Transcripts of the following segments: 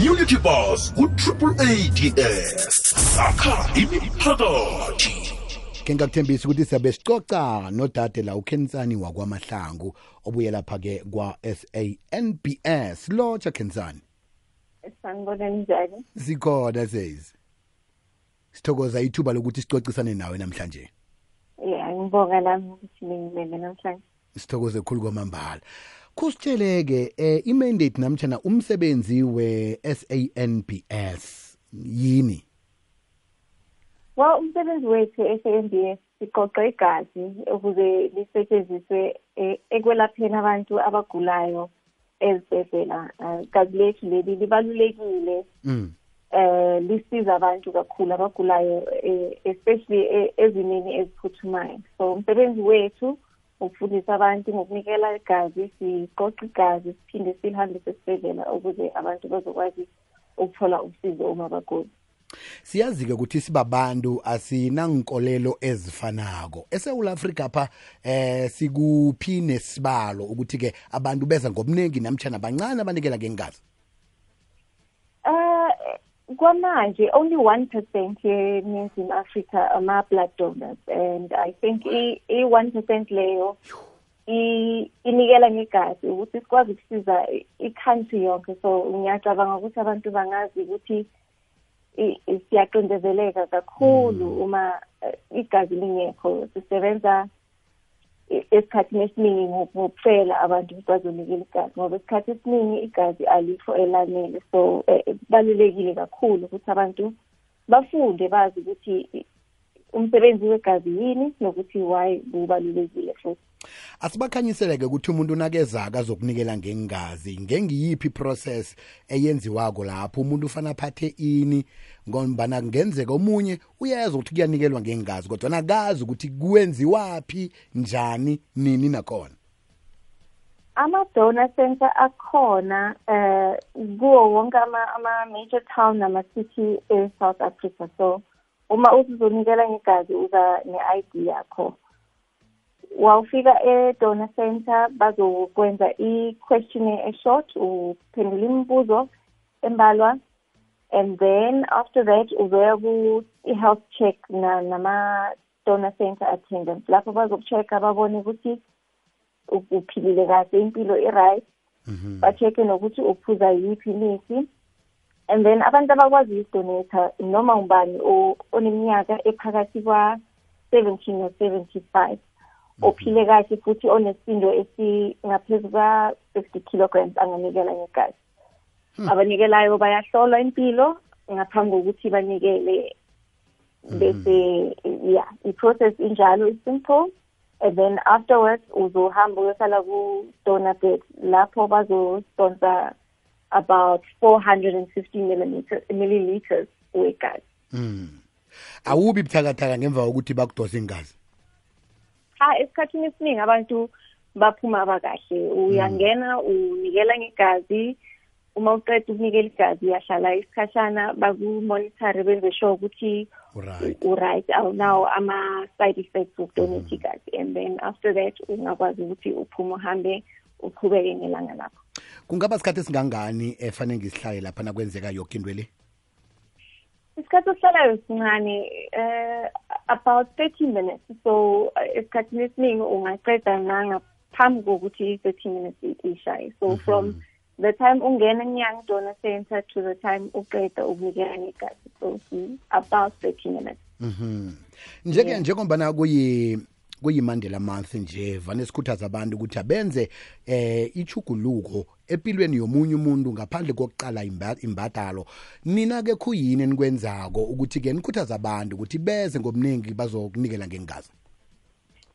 community bus ku-triple ads sakha imiphakathi. Ke ngakuthembisa ukuthi siyabe sicoca nodade la ukhensani wakwamahlangu obuye lapha-ke kwa-sanbs lotsha khensani. Sanibona njani? Sikhona sezi sithokoza ithuba lokuthi sicocisane nawe namhlanje. Ya ngibonga nami ukuthi ningibeke namhlanje. Sithokoze khulu kwamambala. Kusitsheleke eh imandate namtjana umsebenzi we-sanbs yini? Well umsebenzi wethu e-SANBS siqoqa igazi ukuze lisetshenziswe eh, ekwelapheni abantu abagulayo ezibhedlela. Eh, igazi lethu leli libalulekile mm. eh lisiza abantu kakhulu abagulayo eh, especially eh, ezimeni eziphuthumayo. So umsebenzi wethu ukufundisa abantu ngokunikela igazi siqoqa igazi siphinde silihambise esibhedlela ukuze abantu bazokwazi ukuthola usizo uma bagula. Siyazi-ke ukuthi sibabantu asinankolelo ezifanako. Esewula afrika pha eh sikuphi nesibalo ukuthi-ke abantu beza ngobuningi namtshana bancane abanikela ngengazi Uh, kwamanje only one percent yeNingizimu Africa ama-blood donors. And I think i-one percent leyo i- inikela ngegazi ukuthi sikwazi ukusiza i- i-country yonke. So ngiyacabanga ukuthi abantu bangazi ukuthi i- i- siyaqindezeleka kakhulu uma eh, igazi lingekho. Sisebenza i- esikhathini esiningi ngoku- ngokufela abantu ukuthi bazonikela igazi ngoba isikhathi esiningi igazi alikho elanele. So eh, eh, kubalulekile kakhulu ukuthi abantu bafunde bazi ukuthi i- umsebenzi wegazi yini nokuthi why kubalulekile futhi. Asibakhanyiseleke ukuthi umuntu nakezaka azokunikela ngengazi. Ngengiyiphi iprocess eyenziwako lapho? Umuntu ufana aphathe ini? Ngombana kungenzeka omunye uyeza ukuthi kuyanikelwa ngengazi kodwa nakazi ukuthi kuwenziwaphi njani nini nakhona. Ama-donor center akhona eh kuwo wonke ama- ama-major town nama-city e-south africa. So uma uzonikela ngegazi uza ne-id yakho. Wawufika e-donor center bazokwenza i-questionnaire eshort uphendula imibuzo embalwa and then after that uzoya ku-health check na- nama-donor center attendants. Lapho bazoku-check-a babone ukuthi u- uphilile kahle impilo i-right. Ba-check-e nokuthi uphuza yiphi imithi. And then abantu abakwazi ukudonata noma ngubani o- oneminyaka ephakathi kwa-seventeen no-seventy-five ophile kahle futhi onesisindo esingaphezu kwa-fifty kilograms anganikela ngegazi. Abanikelayo bayahlolwa impilo ngaphambi kokuthi banikele bese ya i-process injalo i-simple and then afterwards uzohamba uyohlala ku-donor bed lapho bazosponsor about 450 millimeter, milliliters wegazi. Mm. awubi buthakathaka ngemva kokuthi bakudose ingazi? Cha esikhathini esiningi abantu baphuma bakahle uyangena unikela ngegazi. Uma uqeda ukunikela igazi uyahlala isikhashana bakumonitore benze sure ukuthi right u-right. Awunawo ama-side effects okudonate igazi. And then after that ungakwazi ukuthi uphume uhambe uqhubeke ngelanga lakho. Kungaba sikhathi esingangani efanele ngisihlale lapha nakwenzeka yoke into le? Isikhathi esihlalayo sincane eh about 30 minutes. So eh, esikhathini esiningi ungaqeda ngaphambi kokuthi i-30 minutes ishaye. So from the time ungena enyanga donor center to the time uqeda ukunikela ngegazi so about 30 minutes. Mhm. Njeke njengombana kuyi kuyimandela month nje vane sikhuthaza abantu ukuthi abenze eh ichuguluko empilweni yomunye umuntu ngaphandle kokuqala imba- imbadalo. Nina ke khuyini enikwenzako ukuthi ke nikhuthaza abantu ukuthi beze ngobuningi bazokunikela ngengazi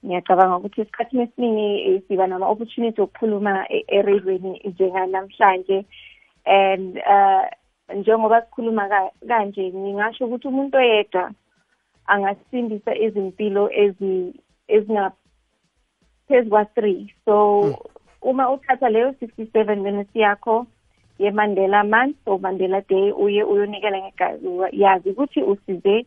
ngiyacabanga ukuthi esikhathini esiningi eh, siba nama-opportunity okukhuluma e- ereyweni njenganamhlanje. And uh njengoba sikhuluma ka- kanje ngingasho ukuthi umuntu oyedwa angasindisa izimpilo ezi ezingaphezu kwa-three so uma uthatha leyo sixty-seven minutes yakho ye-mandela month or mandela day uye uyonikela ngegazi yazi ukuthi usize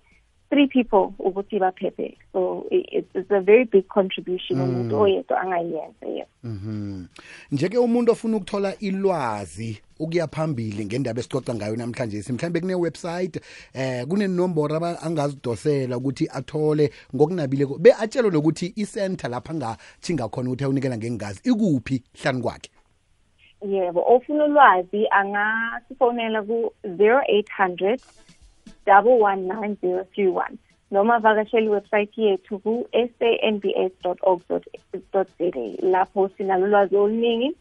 three people ukuthi baphephe. So i- it's, it's a very big contribution umuntu oyedwa angayenza yes. Mhm. Njeke umuntu ofuna ukuthola ilwazi ukuya phambili ngendaba esicoca ngayo namhlanje mhlawumbe kune-website eh kunenomboro aba- angazidosela ukuthi athole ngokunabileko be atshelwe nokuthi i-center lapha angathinga khona ukuthi awunikela ngengazi. Ikuphi hlani kwakhe? Yebo ofuna ulwazi angasifonela ku-0800 119 noma avakashela iwebsayithi yethu ku-sanbs.org.za lapho sinalo ulwazi oluningi. uh,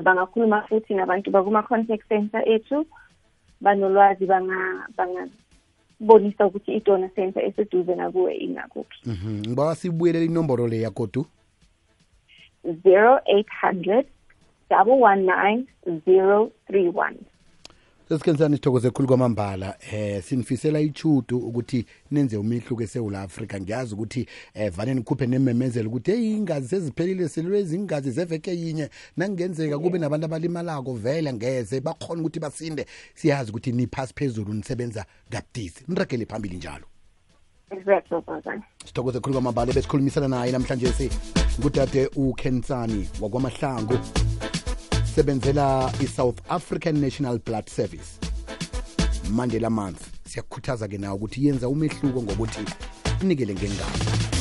bangakhuluma futhi nabantu bakuma-contact center ethu. Banolwazi banga- bangabonisa ukuthi idona center eseduze nakuwe ingakuphi. Mhm. ngibawa sibuyelele inomboro le yagodu. 0800 119 031 sesikhensani sithokoze khulu kwamambala eh sinifisela ichudu ukuthi nenze umihluko eSouth Africa ngiyazi ukuthi eh vane nikhuphe nememezelo ukuthi hey ingazi seziphelile selwezi ingazi zeveke yinye. Nakungenzeka kube nabantu abalimalako vele ngeze bakhona ukuthi basinde siyazi ukuthi niphasi phezulu nisebenza kabudisi. Niragele phambili njalo. Sithokoze khulu kwamambala besikhulumisana naye namhlanje si ngudade uKensani wakwamahlangu sebenzela i-South African National Blood Service. Mandela Month siyakukhuthaza ke nawe ukuthi yenza umehluko ngokuthi unikele ngengane